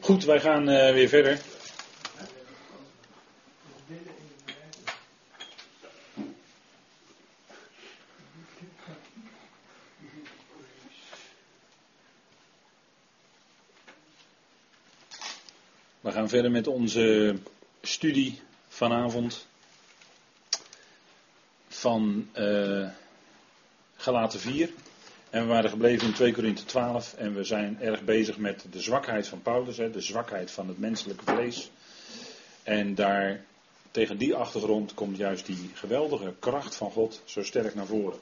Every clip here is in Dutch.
Goed, wij gaan uh, weer verder. We gaan verder met onze studie vanavond van uh, Galaten 4. En we waren gebleven in 2 Korinthe 12 en we zijn erg bezig met de zwakheid van Paulus, hè, de zwakheid van het menselijke vlees. En daar tegen die achtergrond komt juist die geweldige kracht van God zo sterk naar voren.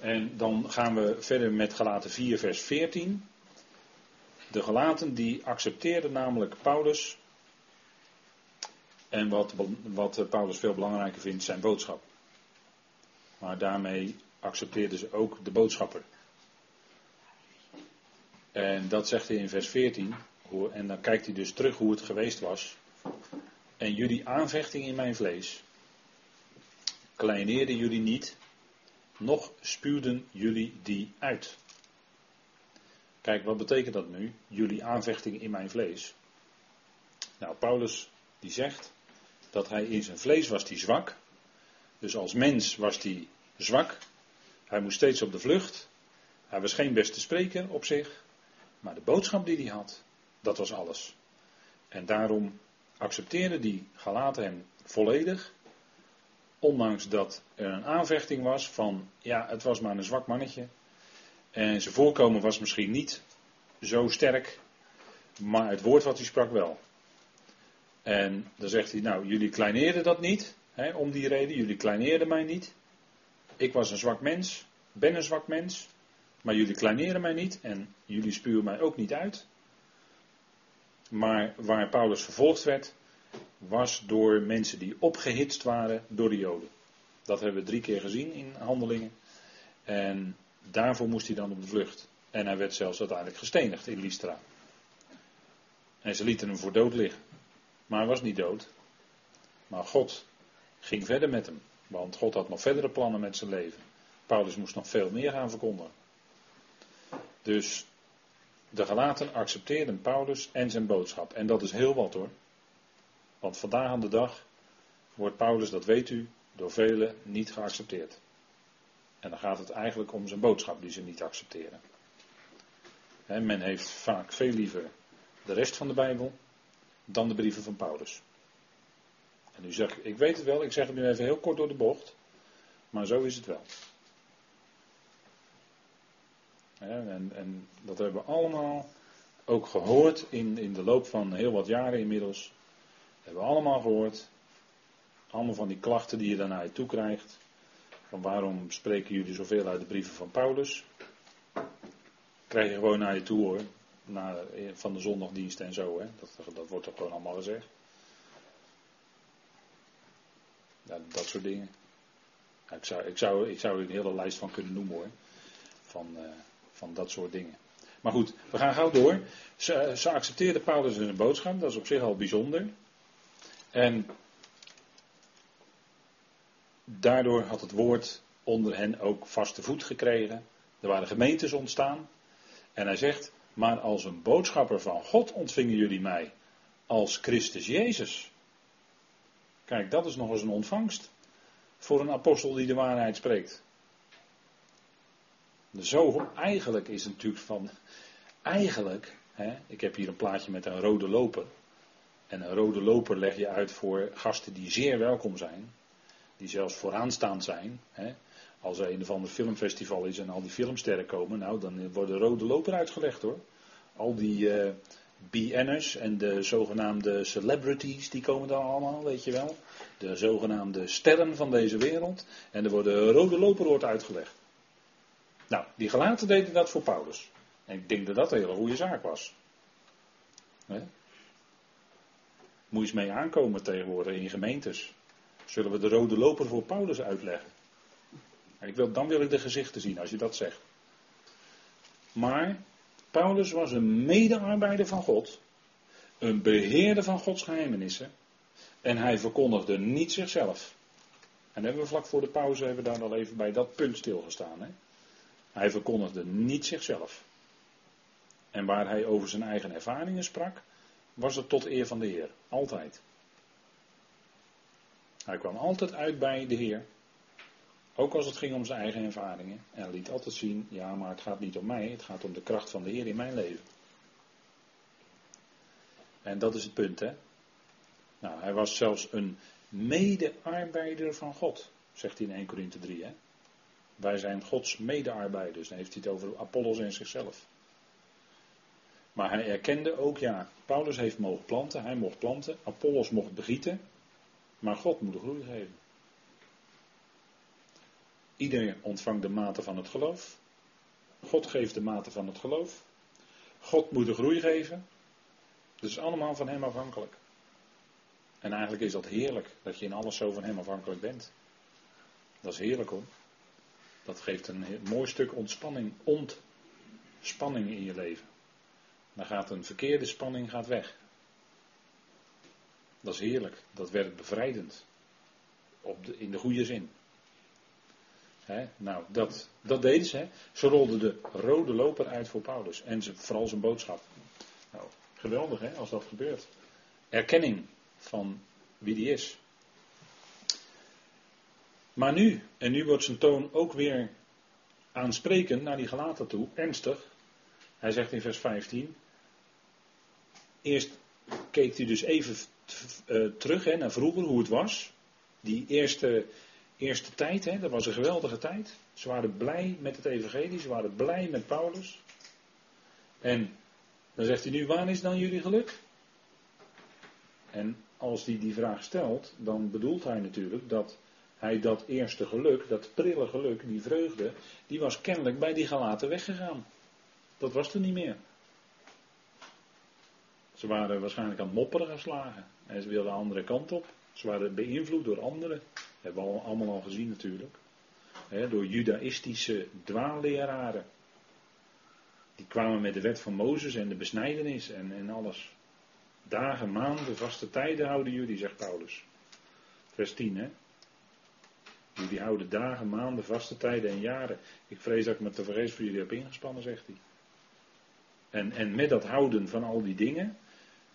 En dan gaan we verder met Galaten 4, vers 14. De Galaten die accepteerden namelijk Paulus. En wat, wat Paulus veel belangrijker vindt, zijn boodschap. Maar daarmee accepteerden ze ook de boodschapper. En dat zegt hij in vers 14. En dan kijkt hij dus terug hoe het geweest was. En jullie aanvechting in mijn vlees kleineerden jullie niet, nog spuwden jullie die uit. Kijk, wat betekent dat nu? Jullie aanvechting in mijn vlees. Nou, Paulus die zegt dat hij in zijn vlees was die zwak. Dus als mens was hij zwak. Hij moest steeds op de vlucht. Hij was geen beste spreker op zich. Maar de boodschap die hij had, dat was alles. En daarom accepteerde die Galaten hem volledig. Ondanks dat er een aanvechting was van, ja, het was maar een zwak mannetje. En zijn voorkomen was misschien niet zo sterk, maar het woord wat hij sprak wel. En dan zegt hij, nou, jullie kleineerden dat niet, om die reden, jullie kleineerden mij niet. Ik was een zwak mens, ben een zwak mens, maar jullie kleineren mij niet en jullie spuwen mij ook niet uit. Maar waar Paulus vervolgd werd, was door mensen die opgehitst waren door de Joden. Dat hebben we drie keer gezien in handelingen. En daarvoor moest hij dan op de vlucht. En hij werd zelfs uiteindelijk gestenigd in Lystra. En ze lieten hem voor dood liggen. Maar hij was niet dood. Maar God ging verder met hem. Want God had nog verdere plannen met zijn leven. Paulus moest nog veel meer gaan verkondigen. Dus de Galaten accepteerden Paulus en zijn boodschap. En dat is heel wat hoor. Want vandaag aan de dag wordt Paulus, dat weet u, door velen niet geaccepteerd. En dan gaat het eigenlijk om zijn boodschap die ze niet accepteren. men heeft vaak veel liever de rest van de Bijbel dan de brieven van Paulus. En u ik weet het wel, ik zeg het nu even heel kort door de bocht, maar zo is het wel. En, en, dat hebben we allemaal ook gehoord in, in de loop van heel wat jaren inmiddels. Hebben we allemaal gehoord. Allemaal van die klachten die je je toe krijgt. Van waarom spreken jullie zoveel uit de brieven van Paulus? Krijg je gewoon naar je toe hoor. Na, van de zondagdienst en zo. Hè. Dat, dat wordt er gewoon allemaal gezegd. Dat soort dingen. Ik, zou, ik, zou, ik zou er een hele lijst van kunnen noemen hoor. Van, uh, van dat soort dingen. Maar goed, we gaan gauw door. Ze, ze accepteerde Paulus een boodschap, dat is op zich al bijzonder. En daardoor had het woord onder hen ook vaste voet gekregen. Er waren gemeentes ontstaan. En hij zegt, maar als een boodschapper van God ontvingen jullie mij als Christus Jezus. Kijk, dat is nog eens een ontvangst voor een apostel die de waarheid spreekt. Zo, eigenlijk is het natuurlijk van, eigenlijk, hè, ik heb hier een plaatje met een rode loper. En een rode loper leg je uit voor gasten die zeer welkom zijn, die zelfs vooraanstaand zijn. Hè. Als er een of ander filmfestival is en al die filmsterren komen, nou dan wordt de rode loper uitgelegd hoor. Al die uh, BN'ers en de zogenaamde celebrities, die komen dan allemaal, weet je wel. De zogenaamde sterren van deze wereld. En er wordt de rode loper wordt uitgelegd. Nou, die gelaten deden dat voor Paulus. En ik denk dat dat een hele goede zaak was. He? Moet je eens mee aankomen tegenwoordig in gemeentes. Zullen we de rode loper voor Paulus uitleggen? En ik wil, dan wil ik de gezichten zien als je dat zegt. Maar Paulus was een medearbeider van God. Een beheerder van Gods geheimenissen. En hij verkondigde niet zichzelf. En hebben we vlak voor de pauze hebben daar al even bij dat punt stilgestaan. Hè? Hij verkondigde niet zichzelf. En waar hij over zijn eigen ervaringen sprak, was het tot eer van de Heer. Altijd. Hij kwam altijd uit bij de Heer. Ook als het ging om zijn eigen ervaringen. En hij liet altijd zien, ja, maar het gaat niet om mij, het gaat om de kracht van de Heer in mijn leven. En dat is het punt, hè. Nou, hij was zelfs een medearbeider van God, zegt hij in 1 Corinthe 3, hè. Wij zijn Gods medearbeiders. Dan heeft hij het over Apollos en zichzelf. Maar hij erkende ook, ja, Paulus heeft mogen planten, hij mocht planten, Apollos mocht begieten, maar God moet de groei geven. Iedereen ontvangt de mate van het geloof. God geeft de mate van het geloof. God moet de groei geven. Dus allemaal van Hem afhankelijk. En eigenlijk is dat heerlijk, dat je in alles zo van Hem afhankelijk bent. Dat is heerlijk hoor. Dat geeft een mooi stuk ontspanning, ontspanning in je leven. Dan gaat een verkeerde spanning gaat weg. Dat is heerlijk. Dat werkt bevrijdend. Op de, in de goede zin. Nou, dat, dat deden ze. Ze rolden de rode loper uit voor Paulus. En ze, vooral zijn boodschap. Nou, geweldig hè, als dat gebeurt. Erkenning van wie die is. Maar nu, en nu wordt zijn toon ook weer aansprekend naar die gelaten toe, ernstig. Hij zegt in vers 15. Eerst keek hij dus even uh, terug hè, naar vroeger, hoe het was. Die eerste, eerste tijd, hè, dat was een geweldige tijd. Ze waren blij met het evangelie, ze waren blij met Paulus. En dan zegt hij nu, waar is dan jullie geluk? En als hij die vraag stelt, dan bedoelt hij natuurlijk dat hij dat eerste geluk, dat prille geluk, die vreugde, die was kennelijk bij die gelaten weggegaan. Dat was er niet meer. Ze waren waarschijnlijk aan mopperen geslagen. En ze wilden de andere kant op. Ze waren beïnvloed door anderen. Hebben we allemaal al gezien natuurlijk. door judaïstische dwaalleraren. Die kwamen met de wet van Mozes en de besnijdenis en, en alles. Dagen, maanden, vaste tijden houden jullie, zegt Paulus. Vers 10, hè. Jullie houden dagen, maanden, vaste tijden en jaren. Ik vrees dat ik me te vergeefs voor jullie heb ingespannen, zegt hij. En, en met dat houden van al die dingen,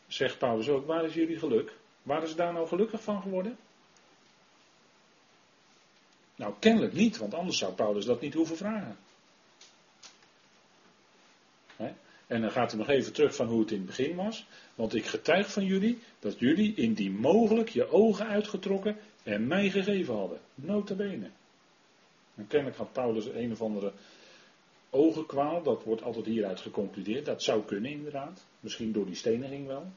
zegt Paulus ook, waar is jullie geluk? Waren ze daar nou gelukkig van geworden? Nou, kennelijk niet, want anders zou Paulus dat niet hoeven vragen. En dan gaat hij nog even terug van hoe het in het begin was. Want ik getuig van jullie dat jullie indien mogelijk je ogen uitgetrokken en mij gegeven hadden. Nota bene. En kennelijk had Paulus een of andere ogenkwaal. Dat wordt altijd hieruit geconcludeerd. Dat zou kunnen inderdaad. Misschien door die steniging wel.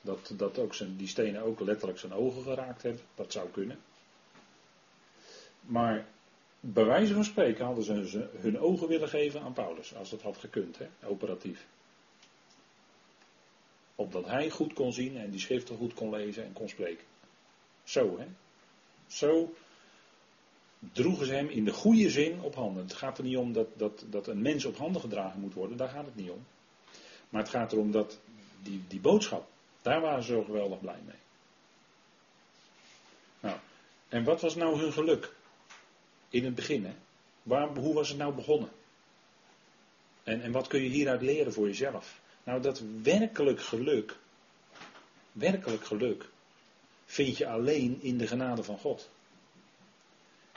Dat, dat ook zijn, die stenen ook letterlijk zijn ogen geraakt hebben. Dat zou kunnen. Maar bij wijze van spreken hadden ze hun ogen willen geven aan Paulus. Als dat had gekund, hè, operatief. Opdat hij goed kon zien en die schriften goed kon lezen en kon spreken. Zo, hè. Zo droegen ze hem in de goede zin op handen. Het gaat er niet om dat, dat, dat een mens op handen gedragen moet worden, daar gaat het niet om. Maar het gaat erom dat die, die boodschap, daar waren ze zo geweldig blij mee. Nou, en wat was nou hun geluk? In het begin, hè? Hoe was het nou begonnen? En, en wat kun je hieruit leren voor jezelf? Nou, dat werkelijk geluk, werkelijk geluk, vind je alleen in de genade van God.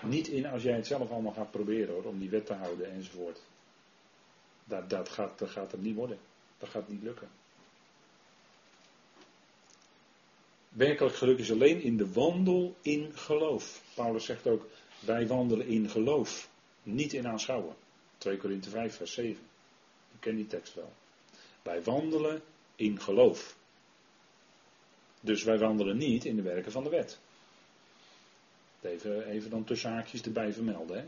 Niet in als jij het zelf allemaal gaat proberen hoor, om die wet te houden enzovoort. Dat, dat, gaat, dat gaat het niet worden. Dat gaat niet lukken. Werkelijk geluk is alleen in de wandel in geloof. Paulus zegt ook, wij wandelen in geloof, niet in aanschouwen. 2 Korinthe 5 vers 7. Ik ken die tekst wel. Wij wandelen in geloof. Dus wij wandelen niet in de werken van de wet. Even, even dan tussen haakjes erbij vermelden. Hè?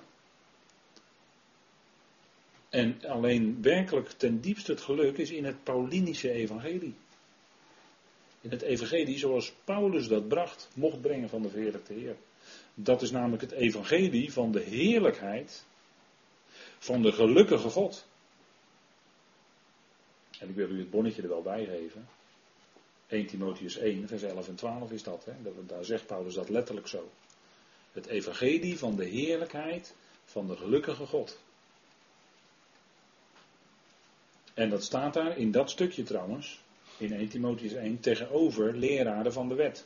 En alleen werkelijk ten diepste het geluk is in het Paulinische evangelie. In het evangelie zoals Paulus dat bracht, mocht brengen van de verheerlijkte Heer. Dat is namelijk het evangelie van de heerlijkheid van de gelukkige God. En ik wil u het bonnetje er wel bij geven. 1 Timotheus 1, vers 11 en 12 is dat. Hè? Daar zegt Paulus dat letterlijk zo. Het evangelie van de heerlijkheid van de gelukkige God. En dat staat daar in dat stukje trouwens, in 1 Timotheus 1, tegenover leraren van de wet.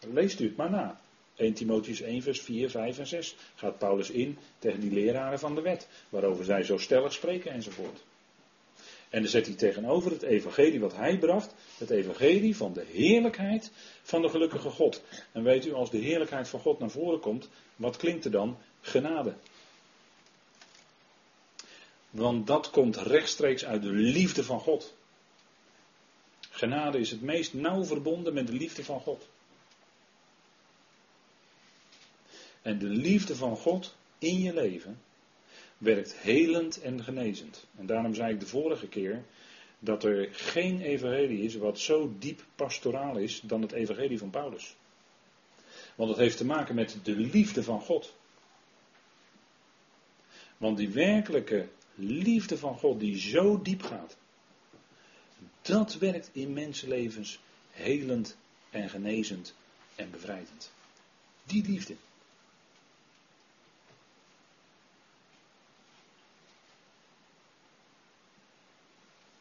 Leest u het maar na. 1 Timotheus 1, vers 4, 5 en 6 gaat Paulus in tegen die leraren van de wet, waarover zij zo stellig spreken enzovoort. En dan zet hij tegenover het evangelie wat hij bracht, het evangelie van de heerlijkheid van de gelukkige God. En weet u, als de heerlijkheid van God naar voren komt, wat klinkt er dan? Genade. Want dat komt rechtstreeks uit de liefde van God. Genade is het meest nauw verbonden met de liefde van God. En de liefde van God in je leven werkt helend en genezend. En daarom zei ik de vorige keer dat er geen evangelie is wat zo diep pastoraal is dan het evangelie van Paulus. Want het heeft te maken met de liefde van God. Want die werkelijke liefde van God die zo diep gaat, dat werkt in mensenlevens helend en genezend en bevrijdend. Die liefde.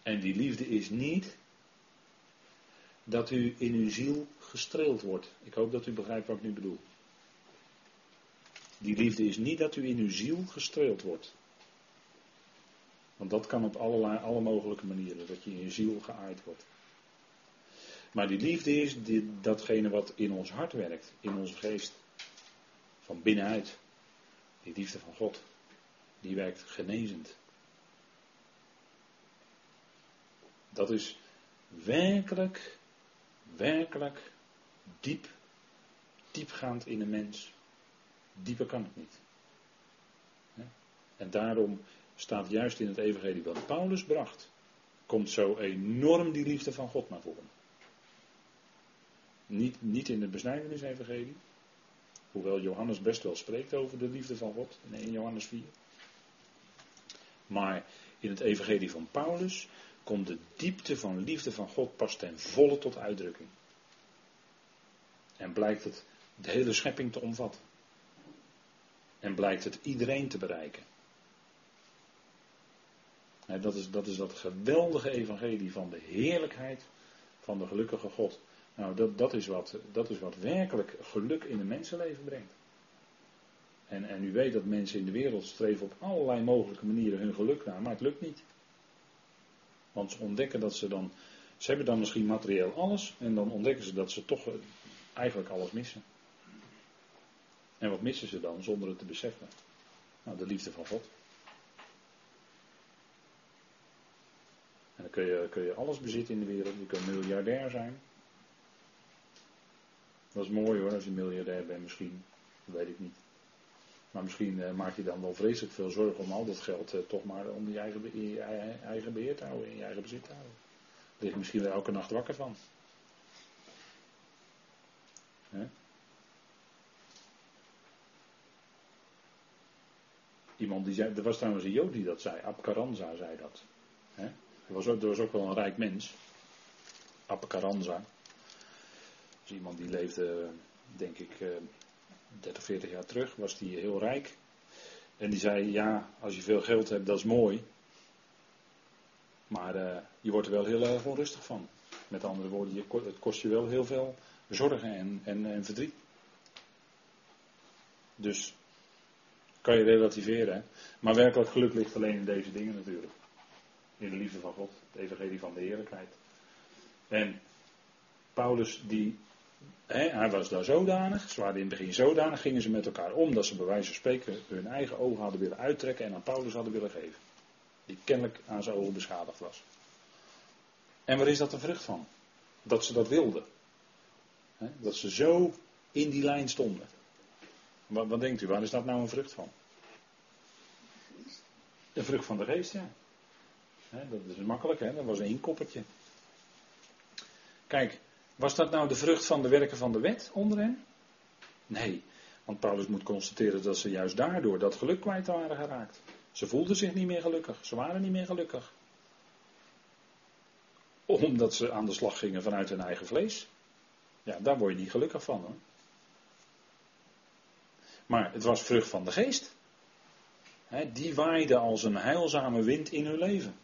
En die liefde is niet dat u in uw ziel gestreeld wordt. Ik hoop dat u begrijpt wat ik nu bedoel. Die liefde is niet dat u in uw ziel gestreeld wordt. Want dat kan op allerlei, alle mogelijke manieren, dat je in je ziel geaaid wordt. Maar die liefde is datgene wat in ons hart werkt, in onze geest. Van binnenuit. Die liefde van God. Die werkt genezend. Dat is werkelijk, werkelijk diep, diepgaand in de mens. Dieper kan het niet. En daarom staat juist in het evangelie wat Paulus bracht, komt zo enorm die liefde van God naar voren. Niet, niet in het besnijdenis-evangelie, hoewel Johannes best wel spreekt over de liefde van God in 1 Johannes 4. Maar in het evangelie van Paulus komt de diepte van liefde van God pas ten volle tot uitdrukking. En blijkt het de hele schepping te omvatten. En blijkt het iedereen te bereiken. dat, is, dat is geweldige evangelie van de heerlijkheid van de gelukkige God. Nou, dat, dat, is, wat, dat is wat werkelijk geluk in een mensenleven brengt. En, en u weet dat mensen in de wereld streven op allerlei mogelijke manieren hun geluk naar, maar het lukt niet. Want ze ontdekken dat ze dan. Ze hebben dan misschien materieel alles. En dan ontdekken ze dat ze toch eh, eigenlijk alles missen. En wat missen ze dan zonder het te beseffen? Nou, de liefde van God. En dan kun je, kun je alles bezitten in de wereld. Je kunt miljardair zijn. Dat is mooi hoor, als je miljardair bent misschien. Dat weet ik niet. Maar misschien uh, maak je dan wel vreselijk veel zorgen om al dat geld uh, toch maar om je eigen, je eigen beheer te houden, in je eigen bezit te houden. Daar lig je misschien wel elke nacht wakker van. Iemand die zei, er was trouwens een Jood die dat zei, Abkaranza zei dat. Er, was ook, ook wel een rijk mens, Abkaranza. Dus iemand die leefde, denk ik, uh, 30, 40 jaar terug, was die heel rijk. En die zei, ja, als je veel geld hebt, dat is mooi. Maar uh, je wordt er wel heel erg onrustig van. Met andere woorden, je, het kost je wel heel veel zorgen en, en, verdriet. Dus kan je relativeren. Maar werkelijk geluk ligt alleen in deze dingen natuurlijk. In de liefde van God, het evangelie van de heerlijkheid. En Paulus die hij was daar zodanig, ze waren in het begin zodanig, gingen ze met elkaar om dat ze bij wijze van spreken hun eigen ogen hadden willen uittrekken en aan Paulus hadden willen geven. Die kennelijk aan zijn ogen beschadigd was. En waar is dat de vrucht van? Dat ze dat wilden. dat ze zo in die lijn stonden. Wat, wat, denkt u, waar is dat nou een vrucht van? De vrucht van de geest, ja. dat is makkelijk, hè? dat was een inkoppertje. Kijk, was dat nou de vrucht van de werken van de wet onder hen? Nee, want Paulus moet constateren dat ze juist daardoor dat geluk kwijt waren geraakt. Ze voelden zich niet meer gelukkig, ze waren niet meer gelukkig. Omdat ze aan de slag gingen vanuit hun eigen vlees. Ja, daar word je niet gelukkig van hoor. Maar het was vrucht van de geest. die waaide als een heilzame wind in hun leven.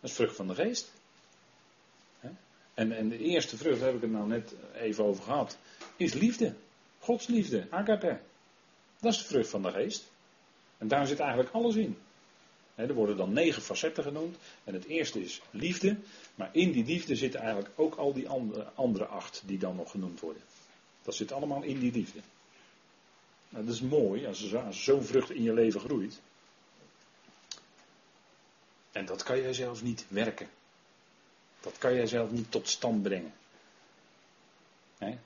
Dat is vrucht van de geest. En, en de eerste vrucht, daar heb ik het nou net even over gehad, is liefde. Gods liefde, agape. Dat is de vrucht van de geest. En daar zit eigenlijk alles in. er worden dan negen facetten genoemd. En het eerste is liefde. Maar in die liefde zitten eigenlijk ook al die andere, andere acht die dan nog genoemd worden. Dat zit allemaal in die liefde. Nou, dat is mooi als, er, zo'n vrucht in je leven groeit. En dat kan jij zelf niet werken. Dat kan jij zelf niet tot stand brengen.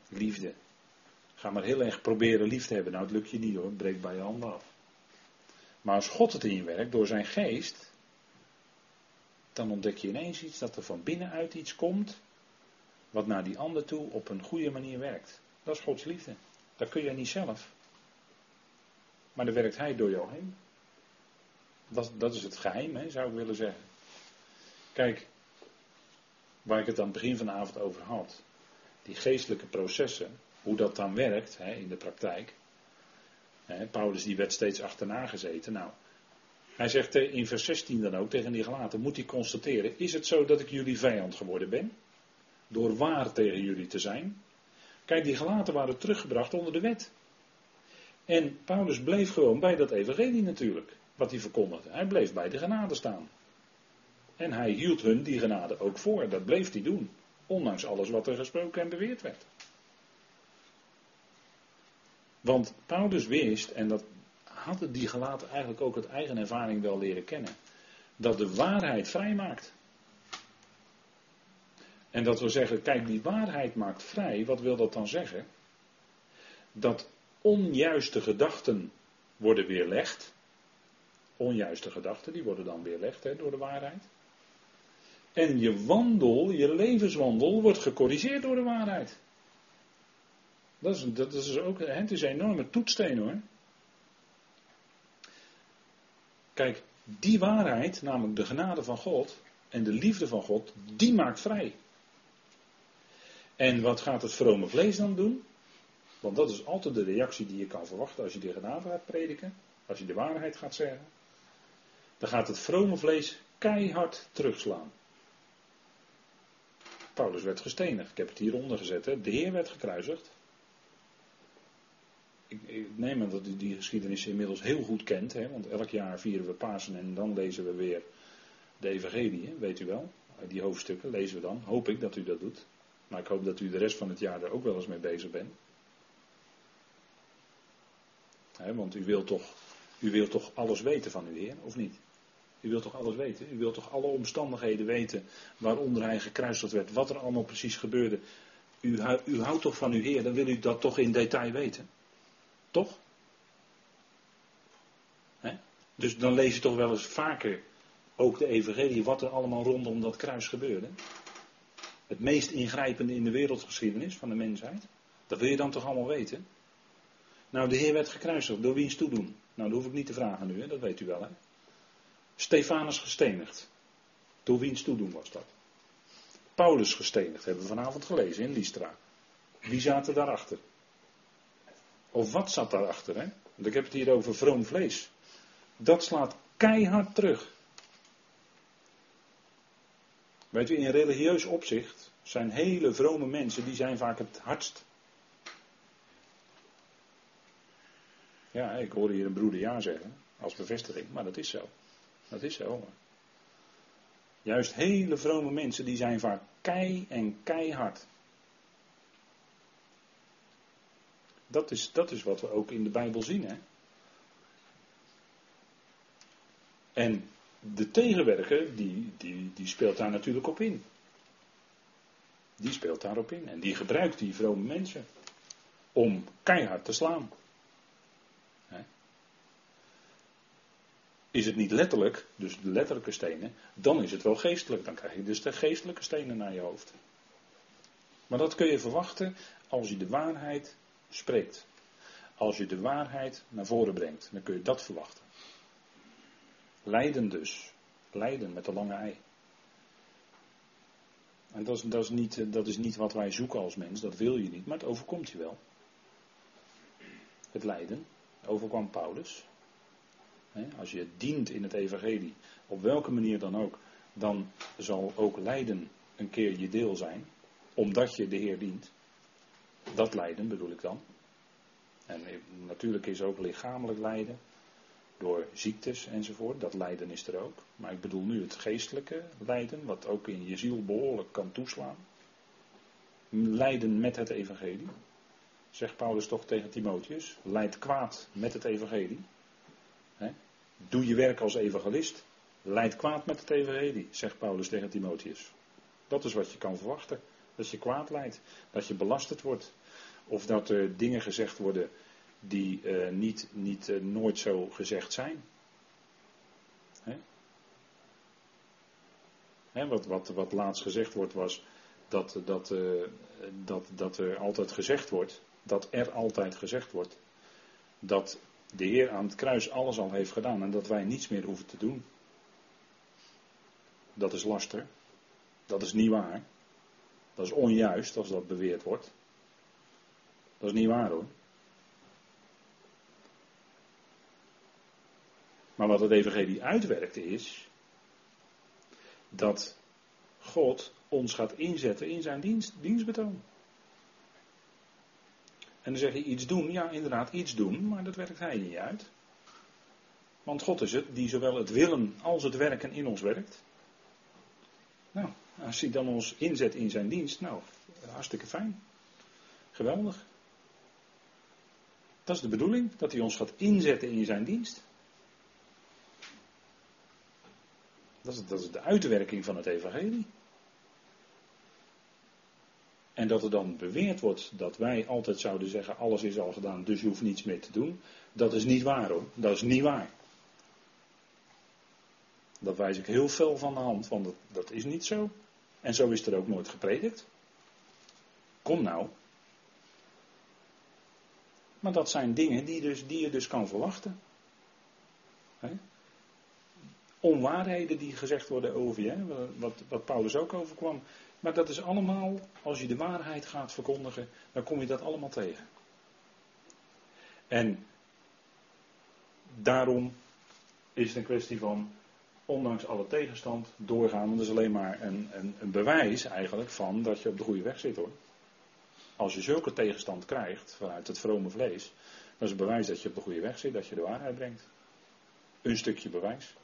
liefde. Ga maar heel erg proberen lief te hebben. Nou, het lukt je niet hoor, breek bij je handen af. Maar als God het in je werkt door zijn geest, dan ontdek je ineens iets dat er van binnenuit iets komt, wat naar die ander toe op een goede manier werkt. Dat is Gods liefde. Dat kun jij niet zelf. Maar dan werkt Hij door jou heen. Dat, dat is het geheim, hè, zou ik willen zeggen. Kijk, waar ik het aan het begin van de avond over had. Die geestelijke processen, hoe dat dan werkt hè, in de praktijk. Hè, Paulus die werd steeds achterna gezeten. Nou, hij zegt in vers 16 dan ook tegen die gelaten, moet hij constateren, is het zo dat ik jullie vijand geworden ben? Door waar tegen jullie te zijn? Kijk, die gelaten waren teruggebracht onder de wet. En Paulus bleef gewoon bij dat evangelie natuurlijk, wat hij verkondigde. Hij bleef bij de genade staan. En hij hield hun die genade ook voor. Dat bleef hij doen. Ondanks alles wat er gesproken en beweerd werd. Want Paulus wist, en dat hadden die gelaten eigenlijk ook uit eigen ervaring wel leren kennen, dat de waarheid vrij maakt. En dat we zeggen, kijk, die waarheid maakt vrij, wat wil dat dan zeggen? Dat onjuiste gedachten worden weerlegd. Onjuiste gedachten, die worden dan weerlegd hè, door de waarheid. En je wandel, je levenswandel, wordt gecorrigeerd door de waarheid. Dat is, dat is ook, het is een enorme toetsteen hoor. Kijk, die waarheid, namelijk de genade van God en de liefde van God, die maakt vrij. En wat gaat het vrome vlees dan doen? Want dat is altijd de reactie die je kan verwachten als je de genade gaat prediken, als je de waarheid gaat zeggen. Dan gaat het vrome vlees keihard terugslaan. Paulus werd gestenigd. Ik heb het hieronder gezet. Hè. De Heer werd gekruisigd. Ik, neem aan dat u die geschiedenis inmiddels heel goed kent. Hè, want elk jaar vieren we Pasen en dan lezen we weer de Evangelie. Weet u wel. Die hoofdstukken lezen we dan. Hoop ik dat u dat doet. Maar ik hoop dat u de rest van het jaar er ook wel eens mee bezig bent. want u wilt, toch, u wilt toch alles weten van uw Heer, of niet? U wilt toch alles weten? U wilt toch alle omstandigheden weten waaronder hij gekruisigd werd, wat er allemaal precies gebeurde. U, u houdt toch van uw Heer, dan wil u dat toch in detail weten. Toch? Dus dan lees je toch wel eens vaker ook de evangelie, wat er allemaal rondom dat kruis gebeurde. Het meest ingrijpende in de wereldgeschiedenis van de mensheid. Dat wil je dan toch allemaal weten? Nou, de Heer werd gekruisigd. Door wiens toedoen? Nou, dat hoef ik niet te vragen nu, dat weet u wel. Hè? Stefanus gestenigd. Door wiens toedoen was dat? Paulus gestenigd, hebben we vanavond gelezen in Lystra. Wie zaten daarachter? Of wat zat daarachter? Hè? Want ik heb het hier over vroom vlees. Dat slaat keihard terug. Weet u, in religieus opzicht zijn hele vrome mensen, die zijn vaak het hardst. Ja, ik hoorde hier een broeder ja zeggen, als bevestiging, maar dat is zo. Dat is zo. Juist hele vrome mensen, die zijn vaak kei en keihard. Dat is, dat is wat we ook in de Bijbel zien. Hè? En de tegenwerker, die, die, die speelt daar natuurlijk op in. Die speelt daarop in. En die gebruikt die vrome mensen om keihard te slaan. Is het niet letterlijk, dus de letterlijke stenen, dan is het wel geestelijk. Dan krijg je dus de geestelijke stenen naar je hoofd. Maar dat kun je verwachten als je de waarheid spreekt. Als je de waarheid naar voren brengt, dan kun je dat verwachten. Lijden dus. Lijden met de lange ei. En dat is, dat, is niet, dat is niet wat wij zoeken als mens, dat wil je niet, maar het overkomt je wel. Het lijden overkwam Paulus. Als je dient in het evangelie, op welke manier dan ook, dan zal ook lijden een keer je deel zijn, omdat je de Heer dient. Dat lijden bedoel ik dan. En natuurlijk is ook lichamelijk lijden, door ziektes enzovoort, dat lijden is er ook. Maar ik bedoel nu het geestelijke lijden, wat ook in je ziel behoorlijk kan toeslaan. Lijden met het evangelie. Zegt Paulus toch tegen Timotheus, leid kwaad met het evangelie. Doe je werk als evangelist. Leid kwaad met het evangelie, zegt Paulus tegen Timotheus. Dat is wat je kan verwachten. Dat je kwaad leidt. Dat je belasterd wordt. Of dat er dingen gezegd worden die uh, niet, niet uh, nooit zo gezegd zijn. Hè? Wat, wat, wat laatst gezegd wordt was dat, dat, uh, dat, dat er altijd gezegd wordt, dat er altijd gezegd wordt, dat de Heer aan het kruis alles al heeft gedaan en dat wij niets meer hoeven te doen. Dat is laster. Dat is niet waar. Dat is onjuist als dat beweerd wordt. Dat is niet waar hoor. Maar wat het evangelie uitwerkt is dat God ons gaat inzetten in zijn dienst, dienstbetoon. En dan zeg je iets doen, ja inderdaad iets doen, maar dat werkt hij niet uit. Want God is het die zowel het willen als het werken in ons werkt. Nou, als hij dan ons inzet in zijn dienst, nou, hartstikke fijn. Geweldig. Dat is de bedoeling, dat hij ons gaat inzetten in zijn dienst. Dat is, dat is de uitwerking van het evangelie. En dat er dan beweerd wordt dat wij altijd zouden zeggen: alles is al gedaan, dus je hoeft niets meer te doen. Dat is niet waar hoor. Dat is niet waar. Dat wijs ik heel veel van de hand, want dat, dat is niet zo. En zo is er ook nooit gepredikt. Kom nou. Maar dat zijn dingen die, dus, die je dus kan verwachten. He? Onwaarheden die gezegd worden over je, wat, wat Paulus ook overkwam. Maar dat is allemaal, als je de waarheid gaat verkondigen, dan kom je dat allemaal tegen. En daarom is het een kwestie van, ondanks alle tegenstand, doorgaan. Want dat is alleen maar een, een, een bewijs eigenlijk van dat je op de goede weg zit hoor. Als je zulke tegenstand krijgt vanuit het vrome vlees, dat is een bewijs dat je op de goede weg zit, dat je de waarheid brengt. Een stukje bewijs.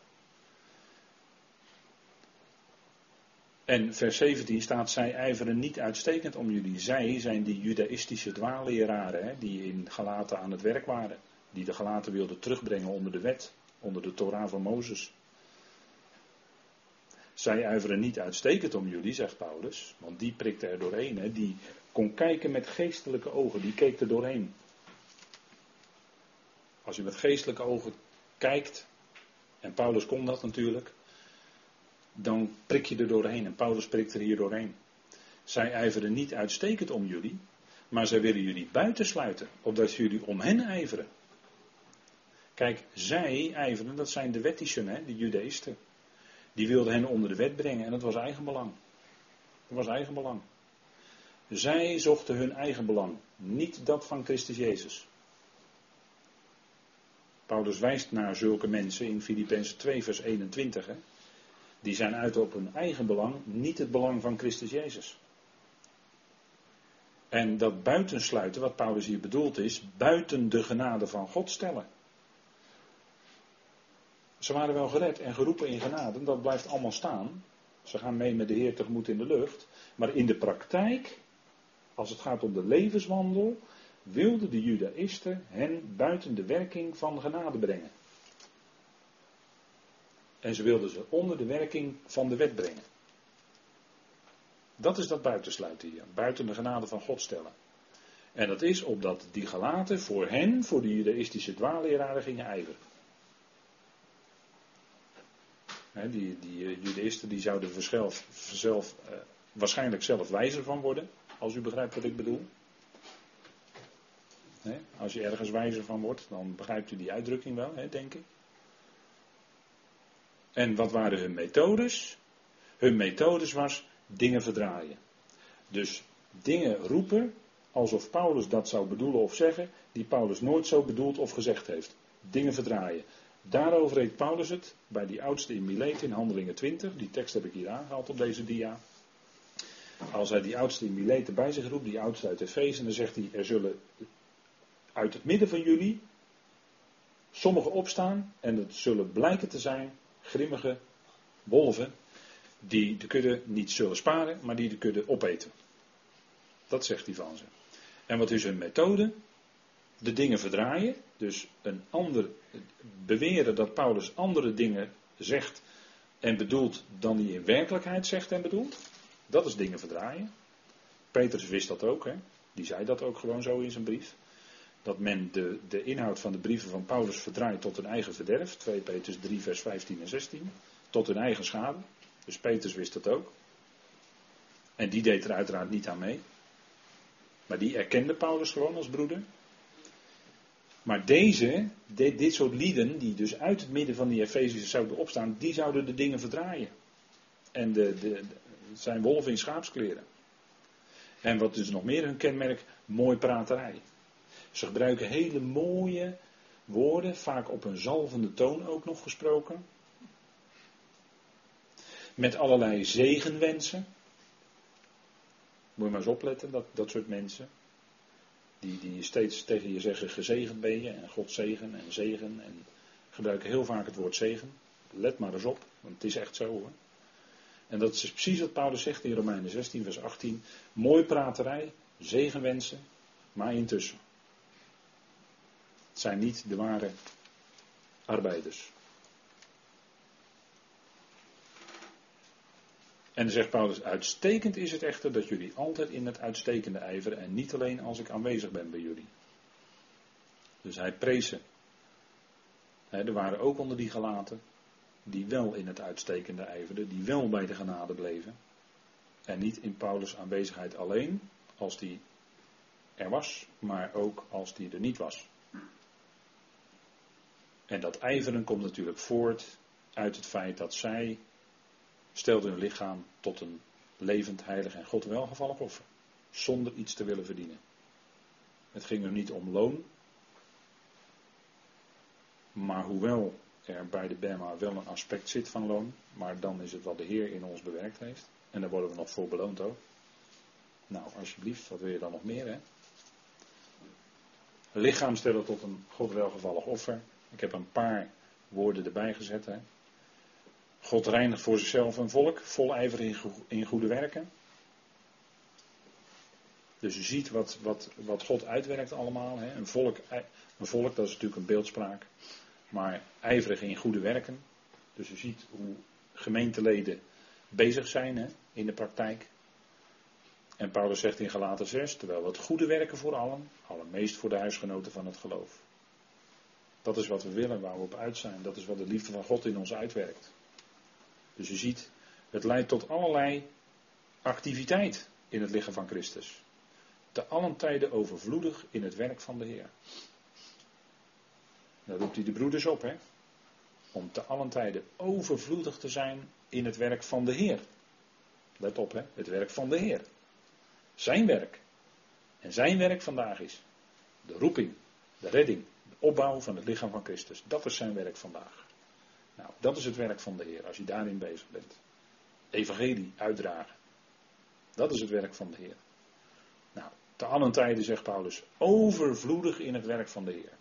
En vers 17 staat, zij ijveren niet uitstekend om jullie. Zij zijn die judaïstische dwaalleraren hè, die in Galaten aan het werk waren. Die de Galaten wilden terugbrengen onder de wet, onder de Torah van Mozes. Zij ijveren niet uitstekend om jullie, zegt Paulus, want die prikte er doorheen. Hè, die kon kijken met geestelijke ogen, die keek er doorheen. Als je met geestelijke ogen kijkt, en Paulus kon dat natuurlijk, dan prik je er doorheen. En Paulus prikt er hier doorheen. Zij ijveren niet uitstekend om jullie, maar zij willen jullie buitensluiten, opdat jullie om hen ijveren. Kijk, zij ijveren, dat zijn de wettischen, hè, de judeisten. Die wilden hen onder de wet brengen en dat was eigenbelang. Dat was eigenbelang. Zij zochten hun eigen belang, niet dat van Christus Jezus. Paulus wijst naar zulke mensen in Filippenzen 2, vers 21. Hè. Die zijn uit op hun eigen belang, niet het belang van Christus Jezus. En dat buitensluiten, wat Paulus hier bedoelt is, buiten de genade van God stellen. Ze waren wel gered en geroepen in genade, dat blijft allemaal staan. Ze gaan mee met de Heer tegemoet in de lucht. Maar in de praktijk, als het gaat om de levenswandel, wilden de Judaïsten hen buiten de werking van genade brengen. En ze wilden ze onder de werking van de wet brengen. Dat is dat buitensluiten hier. Buiten de genade van God stellen. En dat is opdat die gelaten voor hen, voor de judaïstische dwaalleraren gingen ijveren. die, die uh, judaïsten die zouden zelf, zelf uh, waarschijnlijk zelf wijzer van worden. Als u begrijpt wat ik bedoel. als je ergens wijzer van wordt, dan begrijpt u die uitdrukking wel, denk ik. En wat waren hun methodes? Hun methodes was dingen verdraaien. Dus dingen roepen alsof Paulus dat zou bedoelen of zeggen, die Paulus nooit zo bedoeld of gezegd heeft. Dingen verdraaien. Daarover heeft Paulus het bij die oudste in Milet in Handelingen 20. Die tekst heb ik hier aangehaald op deze dia. Als hij die oudste in Milet bij zich roept, die oudste uit Efeze, dan zegt hij: Er zullen uit het midden van jullie sommigen opstaan en het zullen blijken te zijn grimmige wolven die de kudde niet zullen sparen, maar die de kudde opeten. Dat zegt hij van ze. En wat is hun methode? De dingen verdraaien. Dus een ander beweren dat Paulus andere dingen zegt en bedoelt dan hij in werkelijkheid zegt en bedoelt. Dat is dingen verdraaien. Petrus wist dat ook, hè? die zei dat ook gewoon zo in zijn brief. Dat men de, de inhoud van de brieven van Paulus verdraait tot hun eigen verderf. 2 Petrus 3, vers 15 en 16. Tot hun eigen schade. Dus Petrus wist dat ook. En die deed er uiteraard niet aan mee. Maar die erkende Paulus gewoon als broeder. Maar deze, dit, soort lieden, die dus uit het midden van die Efezische zouden opstaan, die zouden de dingen verdraaien. En de, de, zijn wolven in schaapskleren. En wat is nog meer hun kenmerk? Mooi praterij. Ze gebruiken hele mooie woorden, vaak op een zalvende toon ook nog gesproken. Met allerlei zegenwensen. Moet je maar eens opletten, dat, dat soort mensen. Die, die steeds tegen je zeggen gezegend ben je en God zegen en zegen. En gebruiken heel vaak het woord zegen. Let maar eens op, want het is echt zo hoor. En dat is precies wat Paulus zegt in Romeinen 16, vers 18. Mooi praterij, zegenwensen, maar intussen. Zijn niet de ware arbeiders. En dan zegt Paulus, uitstekend is het echter dat jullie altijd in het uitstekende ijveren en niet alleen als ik aanwezig ben bij jullie. Dus hij prees ze. er waren ook onder die gelaten die wel in het uitstekende ijverden, die wel bij de genade bleven. En niet in Paulus' aanwezigheid alleen, als die er was, maar ook als die er niet was. En dat ijveren komt natuurlijk voort uit het feit dat zij stelden hun lichaam tot een levend, heilig en God welgevallig offer. Zonder iets te willen verdienen. Het ging er niet om loon. Maar hoewel er bij de Bema wel een aspect zit van loon, maar dan is het wat de Heer in ons bewerkt heeft. En daar worden we nog voor beloond ook. Nou, alsjeblieft, wat wil je dan nog meer, hè? Lichaam stellen tot een God welgevallig offer. Ik heb een paar woorden erbij gezet. Hè. God reinigt voor zichzelf een volk, vol ijver in goede werken. Dus u ziet wat, wat, wat God uitwerkt allemaal. Hè. Een, volk, een volk, dat is natuurlijk een beeldspraak. Maar ijverig in goede werken. Dus u ziet hoe gemeenteleden bezig zijn hè, in de praktijk. En Paulus zegt in Galaten 6, terwijl het goede werken voor allen, allermeest voor de huisgenoten van het geloof. Dat is wat we willen, waar we op uit zijn. Dat is wat de liefde van God in ons uitwerkt. Dus u ziet, het leidt tot allerlei activiteit in het lichaam van Christus. Te allen tijden overvloedig in het werk van de Heer. Dan roept hij de broeders op, hè? Om te allen tijden overvloedig te zijn in het werk van de Heer. Let op, hè? Het werk van de Heer. Zijn werk. En zijn werk vandaag is de roeping, de redding, opbouw van het lichaam van Christus. Dat is zijn werk vandaag. Nou, dat is het werk van de Heer, als je daarin bezig bent. Evangelie uitdragen. Dat is het werk van de Heer. Nou, te allen tijden zegt Paulus, overvloedig in het werk van de Heer.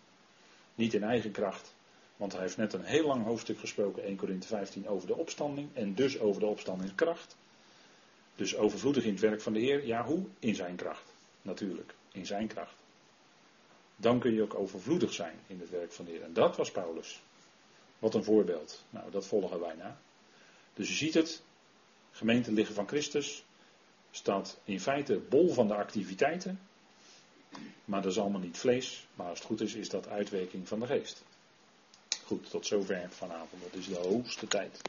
Niet in eigen kracht, want hij heeft net een heel lang hoofdstuk gesproken, 1 Korinthe 15, over de opstanding en dus over de opstandingskracht. Dus overvloedig in het werk van de Heer, ja hoe? In zijn kracht, natuurlijk, in zijn kracht dan kun je ook overvloedig zijn in het werk van de Heer. En dat was Paulus. Wat een voorbeeld. Nou, dat volgen wij na. Dus je ziet het, gemeente liggen van Christus staat in feite bol van de activiteiten. Maar dat is allemaal niet vlees, maar als het goed is, is dat uitwerking van de geest. Goed, tot zover vanavond. Dat is de hoogste tijd.